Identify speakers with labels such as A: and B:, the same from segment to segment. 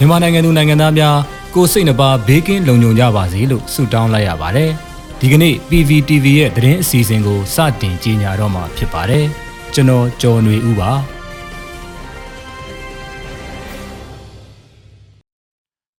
A: မြန်မာနိုင်ငံသူနိုင်ငံသားများကိုစိတ်နှပါဘေးကင်းလုံခြုံကြပါစေလို့ဆုတောင်းလိုက်ရပါတယ်။ဒီကနေ့ PVTV ရဲ့သတင်းအစီအစဉ်ကိုစတင်ကြီးညာတော့မှာဖြစ်ပါတယ်။ကျွန်တော်ကျော်နေဦးပါ။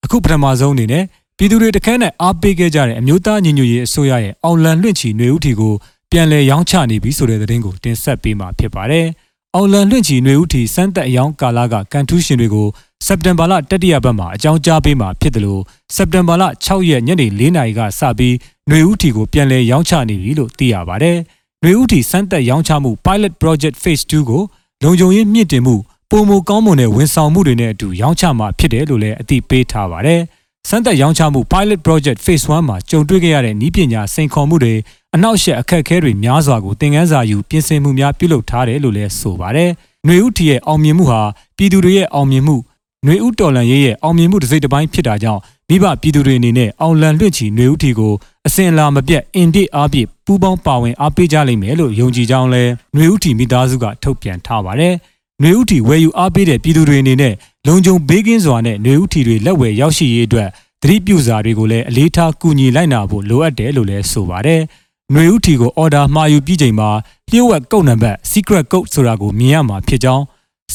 A: အခုပထမဆုံးအနေနဲ့ပြည်သူတွေတခန်းနဲ့အားပေးခဲ့ကြတဲ့အမျိုးသားညီညွတ်ရေးအစိုးရရဲ့အောင်လံလွင့်ချီຫນွေဦးထီကိုပြန်လည်ရောင်းချနေပြီဆိုတဲ့သတင်းကိုတင်ဆက်ပေးမှာဖြစ်ပါတယ်။အောင်လံလွင့်ချီຫນွေဦးထီစမ်းသက်အယောင်ကာလာကကန်ထူးရှင်တွေကို စက်တင်ဘာလတတိယပတ်မှာအကြောင်းကြားပေးမှာဖြစ်တယ်လို့စက်တင်ဘာလ6ရက်ညနေ4နာရီကစပြီးຫນွေဦးထီကိုပြန်လည်ရောင်းချနေပြီလို့သိရပါတယ်။ຫນွေဦးထီစမ်းသက်ရောင်းချမှု Pilot Project Phase 2ကိုလုံခြုံရေးမြင့်တင်မှုပုံမကောင်းမွန်တဲ့ဝန်ဆောင်မှုတွေနဲ့အတူရောင်းချမှာဖြစ်တယ်လို့လည်းအသိပေးထားပါတယ်။စမ်းသက်ရောင်းချမှု Pilot Project Phase 1မှာကြုံတွေ့ခဲ့ရတဲ့ဤပညာစိန်ခေါ်မှုတွေအနောက်ရှက်အခက်အခဲတွေများစွာကိုသင်ခန်းစာယူပြင်ဆင်မှုများပြုလုပ်ထားတယ်လို့လည်းဆိုပါတယ်။ຫນွေဦးထီရဲ့အောင်မြင်မှုဟာပြည်သူတွေရဲ့အောင်မြင်မှု ຫນွေဦးတော်လန်ရေးရဲ့အောင်မြင်မှုတစ်စိတ်တစ်ပိုင်းဖြစ်တာကြောင့်မိဘပြည်သူတွေအနေနဲ့အောင်လန်လွင့်ချီຫນွေဦးထီကိုအစင်အလာမပြတ်အင်ဒစ်အားဖြင့်ပူးပေါင်းပါဝင်အားပေးကြလိမ့်မယ်လို့ယုံကြည်ကြောင်းလဲຫນွေဦးထီမိသားစုကထုတ်ပြန်ထားပါတယ်။ຫນွေဦးထီဝယ်ယူအားပေးတဲ့ပြည်သူတွေအနေနဲ့လုံခြုံဘေးကင်းစွာနဲ့ຫນွေဦးထီတွေလက်ဝယ်ရောက်ရှိရေးအတွက်သတိပြုစာတွေကိုလည်းအလေးထားကူညီလိုက်နာဖို့လိုအပ်တယ်လို့လည်းဆိုပါတယ်။ຫນွေဦးထီကိုအော်ဒါမှာယူပြီးချိန်မှာလျှို့ဝှက်ကုတ်နံပါတ် secret code ဆိုတာကိုမြင်ရမှာဖြစ်ကြောင်း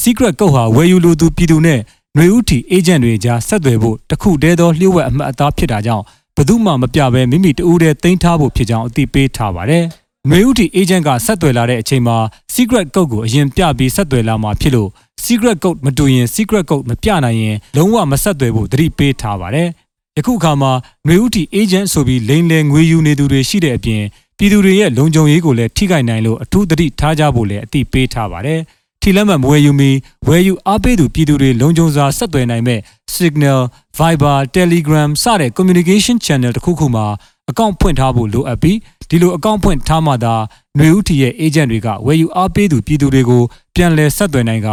A: secret code ဟာဝယ်ယူလိုသူပြည်သူနဲ့ ຫນွေဥတီအေဂျင့်တွေကြားဆက်သွယ်ဖို့တခုတည်းသောလျှို့ဝှက်အမှတ်အသားဖြစ်တာကြောင့်ဘသူမှမပြဘဲမိမိတူးတဲ့တင်ထားဖို့ဖြစ်ကြောင်းအသိပေးထားပါတယ်။မြေဥတီအေဂျင့်ကဆက်သွယ်လာတဲ့အချိန်မှာ secret code ကိုအရင်ပြပြီးဆက်သွယ်လာမှာဖြစ်လို့ secret code မတူရင် secret code မပြနိုင်ရင်လုံးဝမဆက်သွယ်ဖို့သတိပေးထားပါတယ်။ယခုအခါမှာမြေဥတီအေဂျင့်ဆိုပြီးလိမ်လည်ငွေယူနေသူတွေရှိတဲ့အပြင်ပြည်သူတွေရဲ့လုံခြုံရေးကိုလည်းထိခိုက်နိုင်လို့အထူးသတိထားကြဖို့လည်းအသိပေးထားပါတယ်။ ထီလက်မှတ်မဝယ်ယူမီဝယ်ယူအားပေးသူပြည်သူတွေလုံခြုံစွာဆက်သွယ်နိုင်မဲ့ Signal, Viber, Telegram စတဲ့ communication channel တစ်ခုခုမှာအကောင့်ဖွင့်ထားဖို့လိုအပ်ပြီးဒီလိုအကောင့်ဖွင့်ထားမှသာຫນွေဦးထီရဲ့ agent တွေကဝယ်ယူအားပေးသူပြည်သူတွေကိုပြန်လည်ဆက်သွယ်နိုင်က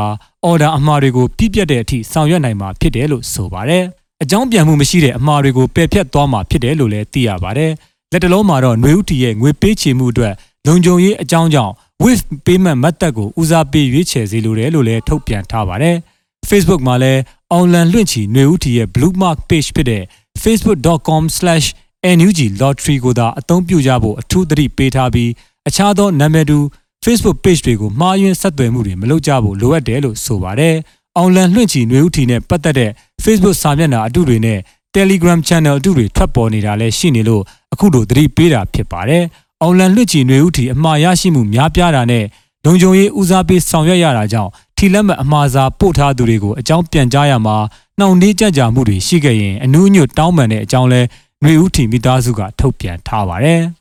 A: order အမှားတွေကိုပြည့်ပြတ်တဲ့အထိဆောင်ရွက်နိုင်မှာဖြစ်တယ်လို့ဆိုပါတယ်။အကြောင်းပြန်မှုမရှိတဲ့အမှားတွေကိုပယ်ဖျက်သွားမှာဖြစ်တယ်လို့လည်းသိရပါတယ်။လက်တလုံးမှာတော့ຫນွေဦးထီရဲ့ငွေပေးချေမှုအတွက်လုံခြုံရေးအကြောင်းကြောင့် with payment method ကိုဦးစားပေးရွေးချယ်စေလိုတယ်လို့လည်းထုတ်ပြန်ထားပါတယ်။ Facebook မှာလည်းအောင်လန်လွင့်ချီຫນွေဦးထီရဲ့ blue mark page ဖြစ်တဲ့ facebook.com/nugLottery ကိုသာအသုံးပြုကြဖို့အထူးသတိပေးထားပြီးအခြားသောနာမည်တူ Facebook page တွေကိုမှားယွင်းဆက်သွယ်မှုတွေမလုပ်ကြဖို့လိုအပ်တယ်လို့ဆိုပါတယ်။အောင်လန်လွင့်ချီຫນွေဦးထီနဲ့ပတ်သက်တဲ့ Facebook စာမျက်နှာအတုတွေနဲ့ Telegram Channel အတုတွေထွက်ပေါ်နေတာလည်းရှိနေလို့အခုလိုသတိပေးတာဖြစ်ပါတယ်။ အောင်လန်လွှတ်ချီຫນွေဦးထီအမှားရရှိမှုများပြားတာနဲ့လုံခြုံရေးဦးစားပေးဆောင်ရွက်ရတာကြောင့်ထီလက်မှတ်အမှားစာပို့ထားသူတွေကိုအကြောင်းပြန်ကြားရမှာနှောင့်နှေးကြကြမှုတွေရှိခဲ့ရင်အနူးညွတ်တောင်းပန်တဲ့အကြောင်းလဲຫນွေဦးထီမိသားစုကထုတ်ပြန်ထားပါတယ်။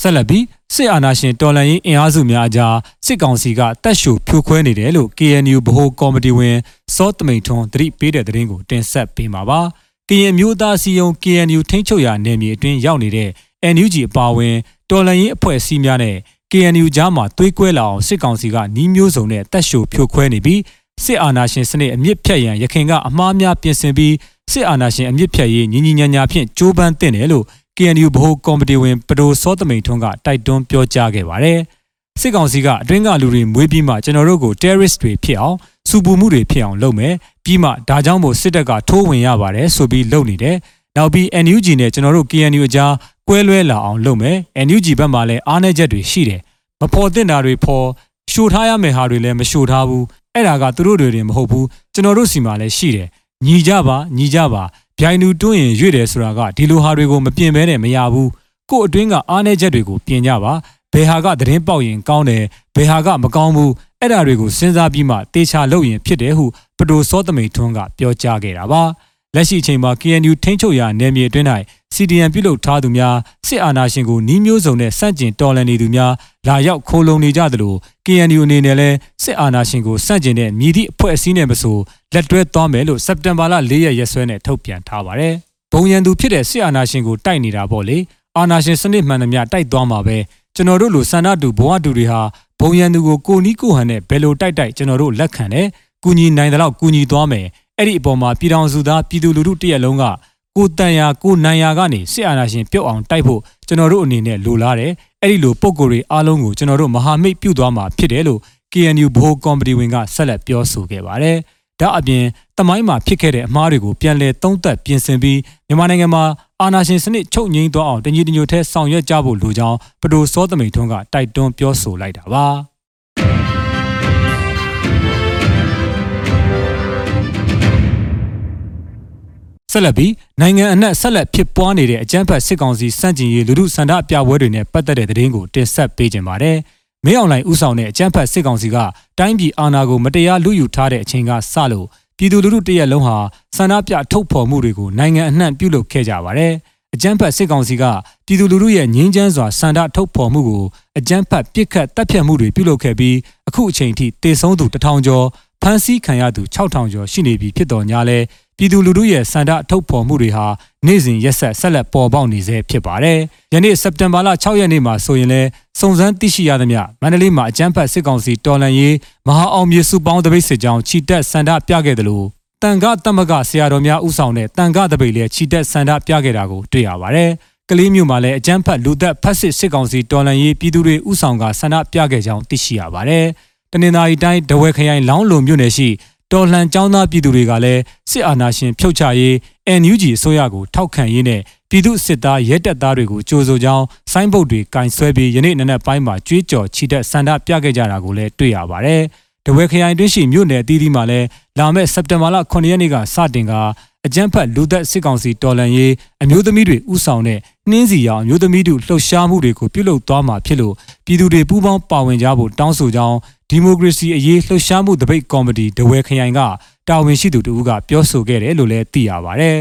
A: ဆက်လက်ပြီး စစ်အာဏာရှင်တော်လှန်ရေးအင်အားစုများအကြားစစ်ကောင်စီကတက်ရှုဖြိုခွဲနေတယ်လို့ KNU ဗဟိုကော်မတီဝင်စောတမိန်ထွန်းသတိပေးတဲ့သတင်းကိုတင်ဆက်ပေးမှာပါ။ကရင်မျိုးသားစီယုံ KNU ထိန်းချုပ်ရာနယ်မြေအတွင်းရောက်နေတဲ့ NUG အပါအဝင်တော်လှန်ရေးအဖွဲ့အစည်းများနဲ့ KNU ကြားမှာသွေးကွဲလာအောင်စစ်ကောင်စီကနှီးမျိုးစုံနဲ့တက်ရှုဖြိုခွဲနေပြီးစစ်အာဏာရှင်စနစ်အမြင့်ဖြတ်ရန်ရခင်ကအမှားများပြင်ဆင်ပြီးစစ်အာဏာရှင်အမြင့်ဖြတ်ရေးညီညီညာညာဖြင့်ကြိုးပမ်းတင်တယ်လို့ KNU ဗဟိုကော်မတီဝင်ပဒိုစောသမိန်ထွန်းကတိုက်တွန်းပြောကြားခဲ့ပါတယ်။စစ်ကောင်စီကအတွင်းကလူတွေမွေးပြီးမှကျွန်တော်တို့ကို terrorist တွေဖြစ်အောင်စူပူမှုတွေဖြစ်အောင်လုပ်မယ်ပြီးမှဒါကြောင့်မို့စစ်တပ်ကထိုးဝင်ရပါတယ်ဆိုပြီးလုပ်နေတယ်။နောက်ပြီး NUG နဲ့ကျွန်တော်တို့ KNU အကြားကွဲလွဲလာအောင်လုပ်မယ်။ NUG ဘက်မှာလည်းအားနည်းချက်တွေရှိတယ်။မဖော်သင့်တာတွေဖော်ရှို့ထားရမယ့်ဟာတွေလည်းမရှို့ထားဘူး။အဲ့ဒါကသူတို့တွေတင်မဟုတ်ဘူး။ကျွန်တော်တို့စီမှာလည်းရှိတယ်။ညီကြပါညီကြပါ ဗျိုင်လူတွင်းရင်ရွေ့တယ်ဆိုတာကဒီလိုဟာတွေကိုမပြင်ဘဲနဲ့မရဘူးကို့အတွင်းကအားနည်းချက်တွေကိုပြင်ကြပါဘယ်ဟာကသတင်းပေါက်ရင်ကောင်းတယ်ဘယ်ဟာကမကောင်းဘူးအဲ့ဒါတွေကိုစဉ်းစားပြီးမှတေချာလုပ်ရင်ဖြစ်တယ်ဟုပတိုစောသမိန်ထွန်းကပြောကြားခဲ့တာပါ လက်ရှိအချိန်မှာ KNU ထိန်းချုပ်ရာနယ်မြေအတွင်း၌ CDN ပြုလုပ်ထားသူများစစ်အာဏာရှင်ကိုနှီးမျိုးစုံနဲ့စန့်ကျင်တော်လှန်နေသူများလာရောက်ခိုးလုံနေကြသလို KNU အနေနဲ့လည်းစစ်အာဏာရှင်ကိုစန့်ကျင်တဲ့မြည်သည့်အဖွဲ့အစည်းနဲ့မဆိုလက်တွဲသွားမယ်လို့စက်တင်ဘာလ၄ရက်ရက်စွဲနဲ့ထုတ်ပြန်ထားပါတယ်။ဘုံရန်သူဖြစ်တဲ့စစ်အာဏာရှင်ကိုတိုက်နေတာပေါ့လေ။အာဏာရှင်စနစ်မှန်သမျှတိုက်သွားမှာပဲကျွန်တော်တို့လိုစန္ဒတူဘဝတူတွေဟာဘုံရန်သူကိုကိုနီးကိုဟန်နဲ့ဘယ်လိုတိုက်တိုက်ကျွန်တော်တို့လက်ခံတယ်။ကူညီနိုင်တဲ့လောက်ကူညီသွားမယ်။ အဲ့ဒီအပေါ်မှာပြည်တော်စုသားပြည်သူလူထုတရက်လုံးကကိုတန်ရာကိုနိုင်ရာကနေစစ်အာဏာရှင်ပြုတ်အောင်တိုက်ဖို့ကျွန်တော်တို့အနေနဲ့လိုလားတယ်အဲ့ဒီလိုပုံကိုယ်တွေအားလုံးကိုကျွန်တော်တို့မဟာမိတ်ပြုသွားမှာဖြစ်တယ်လို့ KNU ဘိုးကော်မတီဝင်ကဆက်လက်ပြောဆိုခဲ့ပါတယ်။ဒါအပြင်တမိုင်းမှာဖြစ်ခဲ့တဲ့အမှားတွေကိုပြန်လည်သုံးသပ်ပြင်ဆင်ပြီးမြန်မာနိုင်ငံမှာအာဏာရှင်စနစ်ချုပ်ငြိမ်းသွားအောင်တညီတညွတ်ထဲဆောင်ရွက်ကြဖို့လိုကြောင်းပဒိုစောသမိန်ထွန်းကတိုက်တွန်းပြောဆိုလိုက်တာပါ။ ဆက်လက်ပြီးနိုင်ငံအနှံ့ဆက်လက်ဖြစ်ပွားနေတဲ့အကြမ်းဖက်စစ်ကောင်စီစန့်ကျင်ရေးလူထုဆန္ဒပြပွဲတွေနဲ့ပတ်သက်တဲ့သတင်းကိုတင်ဆက်ပေးကြပါမယ်။မင်းအောင်လှိုင်ဦးဆောင်တဲ့အကြမ်းဖက်စစ်ကောင်စီကတိုင်းပြည်အာဏာကိုမတရားလူယူထားတဲ့အချိန်ကစလို့ပြည်သူလူထုတရက်လုံးဟာဆန္ဒပြထုတ်ဖော်မှုတွေကိုနိုင်ငံအနှံ့ပြုလုပ်ခဲ့ကြပါတယ်။အကြမ်းဖက်စစ်ကောင်စီကပြည်သူလူထုရဲ့ငြင်းချမ်းစွာဆန္ဒထုတ်ဖော်မှုကိုအကြမ်းဖက်ပစ်ခတ်တပ်ဖြတ်မှုတွေပြုလုပ်ခဲ့ပြီးအခုအချိန်ထိတေဆုံးသူတထောင်ကျော်ဖမ်းဆီးခံရသူ6000ကျော်ရှိနေပြီဖြစ်တော်ညာလဲ ပြည်သူလူထုရဲ့စန္ဒအထုတ်ဖော်မှုတွေဟာနေ့စဉ်ရက်ဆက်ဆက်လက်ပေါ်ပေါက်နေဆဲဖြစ်ပါတယ်။ယနေ့စက်တင်ဘာလ6ရက်နေ့မှာဆိုရင်လည်းစုံစမ်းသိရှိရသမျှမန္တလေးမှာအကြမ်းဖက်စစ်ကောင်စီတော်လှန်ရေးမဟာအောင်မြေစုပေါင်းတပိတ်စစ်ကြောင်းခြိတက်စန္ဒပြခဲ့တယ်လို့တန်ခတမကဆရာတော်များဥဆောင်တဲ့တန်ခတပိတ်လည်းခြိတက်စန္ဒပြခဲ့တာကိုတွေ့ရပါတယ်။ကလေးမျိုးမှာလည်းအကြမ်းဖက်လူသက်ဖက်စစ်စစ်ကောင်စီတော်လှန်ရေးပြည်သူတွေဥဆောင်ကဆန္ဒပြခဲ့ကြောင်းသိရှိရပါတယ်။တနင်္သာရီတိုင်းဒဝဲခရိုင်လောင်းလုံမြို့နယ်ရှိ တော်လှန်ចောင်းသားပြည်သူတွေကလည်းစစ်အာဏာရှင်ဖြုတ်ချရေး NUG အစိုးရကိုထောက်ခံရေးနဲ့ပြည်သူစစ်သားရဲတပ်သားတွေကိုကြိုးဆိုကြောင်းဆိုင်းဘုတ်တွေကင်ဆွဲပြီးယနေ့နနက်ပိုင်းမှာကြွေးကြော်ချီတက်ဆန္ဒပြခဲ့ကြတာကိုလည်းတွေ့ရပါတယ်။တဝဲခရိုင်တွင်းရှိမြို့နယ်အသီးသီးမှာလည်းလာမယ့်စက်တင်ဘာလ9ရက်နေ့ကစတင်ကအကြမ်းဖက်လူသက်စစ်ကောင်စီတော်လှန်ရေးအမျိုးသမီးတွေဥဆောင်တဲ့နှင်းစီရောင်အမျိုးသမီးတို့လှုပ်ရှားမှုတွေကိုပြုလုပ်သွားမှာဖြစ်လို့ပြည်သူတွေပူးပေါင်းပါဝင်ကြဖို့တောင်းဆိုကြောင်း ဒီမိုကရေစီအရေးလှုပ်ရှားမှုတပိတ်ကော်မတီဒဝဲခရိုင်ကတာဝန်ရှိသူတို့ကပြောဆိုခဲ့တယ်လို့လည်းသိရပါဗျ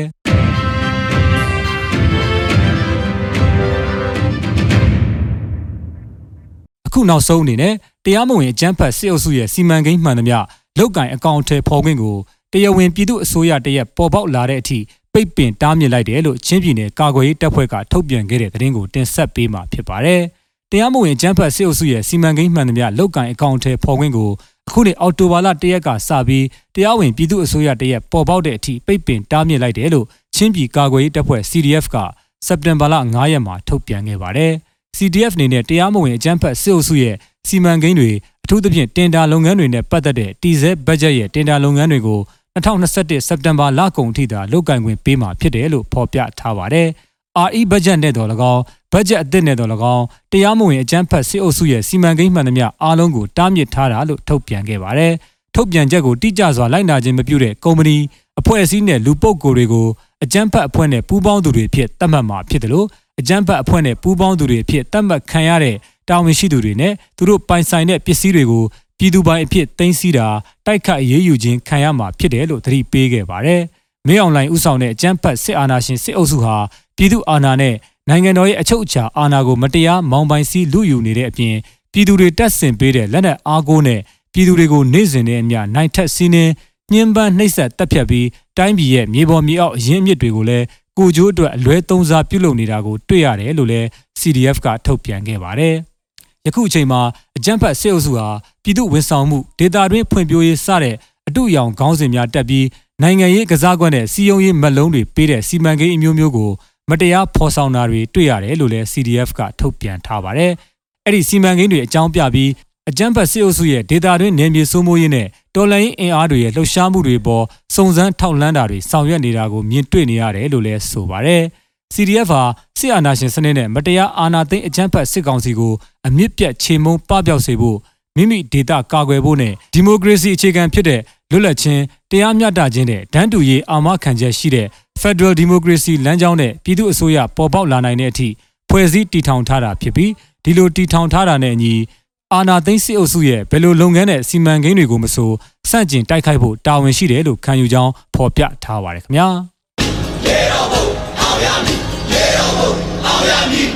A: ။အခုနောက်ဆုံးအနေနဲ့တရားမဝင်အကြမ်းဖက်စစ်အုပ်စုရဲ့စီမံကိန်းမှန်သမျှလောက်ကင်အကောင့်ထဲပေါ်ခွင့်ကိုတရားဝင်ပြည်သူအစိုးရတရက်ပေါ်ပေါက်လာတဲ့အထိပိတ်ပင်တားမြစ်လိုက်တယ်လို့ချင်းပြည်နယ်ကာကွယ်ရေးတပ်ဖွဲ့ကထုတ်ပြန်ခဲ့တဲ့သတင်းကိုတင်ဆက်ပေးမှာဖြစ်ပါတယ်။ တရားမဝင်ကျန်းဖတ်စစ်အုပ်စုရဲ့စီမံကိန်းမှန်သမျှလောက်ကင်အကောင့်ထဲပေါ်ခွင့်ကိုအခုနှစ်အောက်တိုဘာလ၁ရက်ကစပြီးတရားဝင်ပြည်သူ့အစိုးရတရက်ပေါ်ပေါက်တဲ့အထိပိတ်ပင်တားမြစ်လိုက်တယ်လို့ချင်းပြည်ကာကွယ်ရေးတပ်ဖွဲ့ CDF ကစက်တင်ဘာလ9ရက်မှာထုတ်ပြန်ခဲ့ပါတယ်။ CDF အနေနဲ့တရားမဝင်အကြမ်းဖက်စစ်အုပ်စုရဲ့စီမံကိန်းတွေအထူးသဖြင့်တင်ဒါလုပ်ငန်းတွေနဲ့ပတ်သက်တဲ့တီဇဲဘတ်ဂျက်ရဲ့တင်ဒါလုပ်ငန်းတွေကို2021စက်တင်ဘာလကုန်ထိသာလုတ်ကင်ခွင့်ပေးမှာဖြစ်တယ်လို့ဖော်ပြထားပါတယ်။ RE ဘတ်ဂျက်နဲ့တော်၎င်းဘတ်ဂျက်အသစ်နဲ့တော်၎င်းတရားမဝင်အကြမ်းဖက်စစ်အုပ်စုရဲ့စီမံကိန်းမှန်သမျှအားလုံးကိုတားမြစ်ထားတာလို့ထုတ်ပြန်ခဲ့ပါတယ်။ထုတ်ပြန်ချက်ကိုတိကျစွာလိုက်နာခြင်းမပြုတဲ့ကုမ္ပဏီအဖွဲ့အစည်းနဲ့လူပုဂ္ဂိုလ်တွေကိုအကြမ်းဖက်အဖွဲ့နဲ့ပူးပေါင်းသူတွေဖြစ်သတ်မှတ်မှာဖြစ်တယ်လို့အကြမ်းဖက်အဖွဲ့နဲ့ပူးပေါင်းသူတွေဖြစ်သတ်မှတ်ခံရတဲ့တာဝန်ရှိသူတွေနဲ့သူတို့ပိုင်ဆိုင်တဲ့ပစ္စည်းတွေကိုပြည်သူပိုင်အဖြစ်သိမ်းဆည်းတာတိုက်ခတ်အရေးယူခြင်းခံရမှာဖြစ်တယ်လို့သတိပေးခဲ့ပါတယ်။မင်းအောင်လှိုင်ဦးဆောင်တဲ့အကြမ်းဖက်စစ်အာဏာရှင်စစ်အုပ်စုဟာ ပြည်သူအာဏာနဲ့နိုင်ငံတော်ရဲ့အချုပ်အခြာအာဏာကိုမတရားမောင်းပိုင်စီးလူယူနေတဲ့အပြင်ပြည်သူတွေတက်ဆင်ပေးတဲ့လက်နက်အားကိုးနဲ့ပြည်သူတွေကိုနေ့စဉ်နဲ့အမျှနိုင်ထက်စီးနှင်းညှဉ်းပန်းနှိပ်စက်တပ်ဖြတ်ပြီးတိုင်းပြည်ရဲ့မြေပေါ်မြေအောက်အရင်းအမြစ်တွေကိုလည်းကိုကျိုးအတွက်အလွဲသုံးစားပြုလုပ်နေတာကိုတွေ့ရတယ်လို့လည်း CDF ကထုတ်ပြန်ခဲ့ပါတယ်။ယခုအချိန်မှာအကြမ်းဖက်စစ်အုပ်စုဟာပြည်သူဝန်ဆောင်မှုဒေတာတွင်းဖွံ့ဖြိုးရေးစတဲ့အတုရောင်ခေါင်းစဉ်များတက်ပြီးနိုင်ငံရေးကစားကွက်နဲ့စီယုံရေးမက်လုံးတွေပေးတဲ့စီမံကိန်းအမျိုးမျိုးကို မတရားဖော်ဆောင်တာတွေတွေ့ရတယ်လို့လည်း CDF ကထုတ်ပြန်ထားပါတယ်။အဲ့ဒီစီမံကိန်းတွေအကြောင်းပြပြီးအကြမ်းဖက်စစ်အုပ်စုရဲ့ဒေတာတွင်းနယ်မြေစိုးမိုးရေးနဲ့တော်လှန်ရေးအင်အားတွေရဲ့လှုပ်ရှားမှုတွေပေါ်စုံစမ်းထောက်လှမ်းတာတွေဆောင်ရွက်နေတာကိုမြင်တွေ့နေရတယ်လို့လည်းဆိုပါတယ်။ CDF ဟာစစ်အာဏာရှင်စနစ်နဲ့မတရားအာဏာသိမ်းအကြမ်းဖက်စစ်ကောင်စီကိုအမြင့်ပြတ်ချေမှုန်းပပျောက်စေဖို့မိမိဒေတာကာကွယ်ဖို့နဲ့ဒီမိုကရေစီအခြေခံဖြစ်တဲ့လွတ်လပ်ခြင်းတရားမျှတခြင်းနဲ့ဒန်းတူရေးအာမခံချက်ရှိတဲ့ Federal Democracy လမ်းကြောင်းနဲ့ပြည်သူ့အစိုးရပေါ်ပေါက်လာနိုင်တဲ့အထိဖွဲ့စည်းတည်ထောင်ထားတာဖြစ်ပြီးဒီလိုတည်ထောင်ထားတာနဲ့အညီအာဏာသိမ်းစစ်အုပ်စုရဲ့ဘယ်လိုလုပ်ငန်းနဲ့စီမံကိန်းတွေကိုမဆိုစန့်ကျင်တိုက်ခိုက်ဖို့တာဝန်ရှိတယ်လို့ခံယူကြောင်းဖော်ပြထားပါတယ်ခင်ဗျာရေတော်ဘုံအောင်ရမည်ရေတော်ဘုံအောင်ရမည်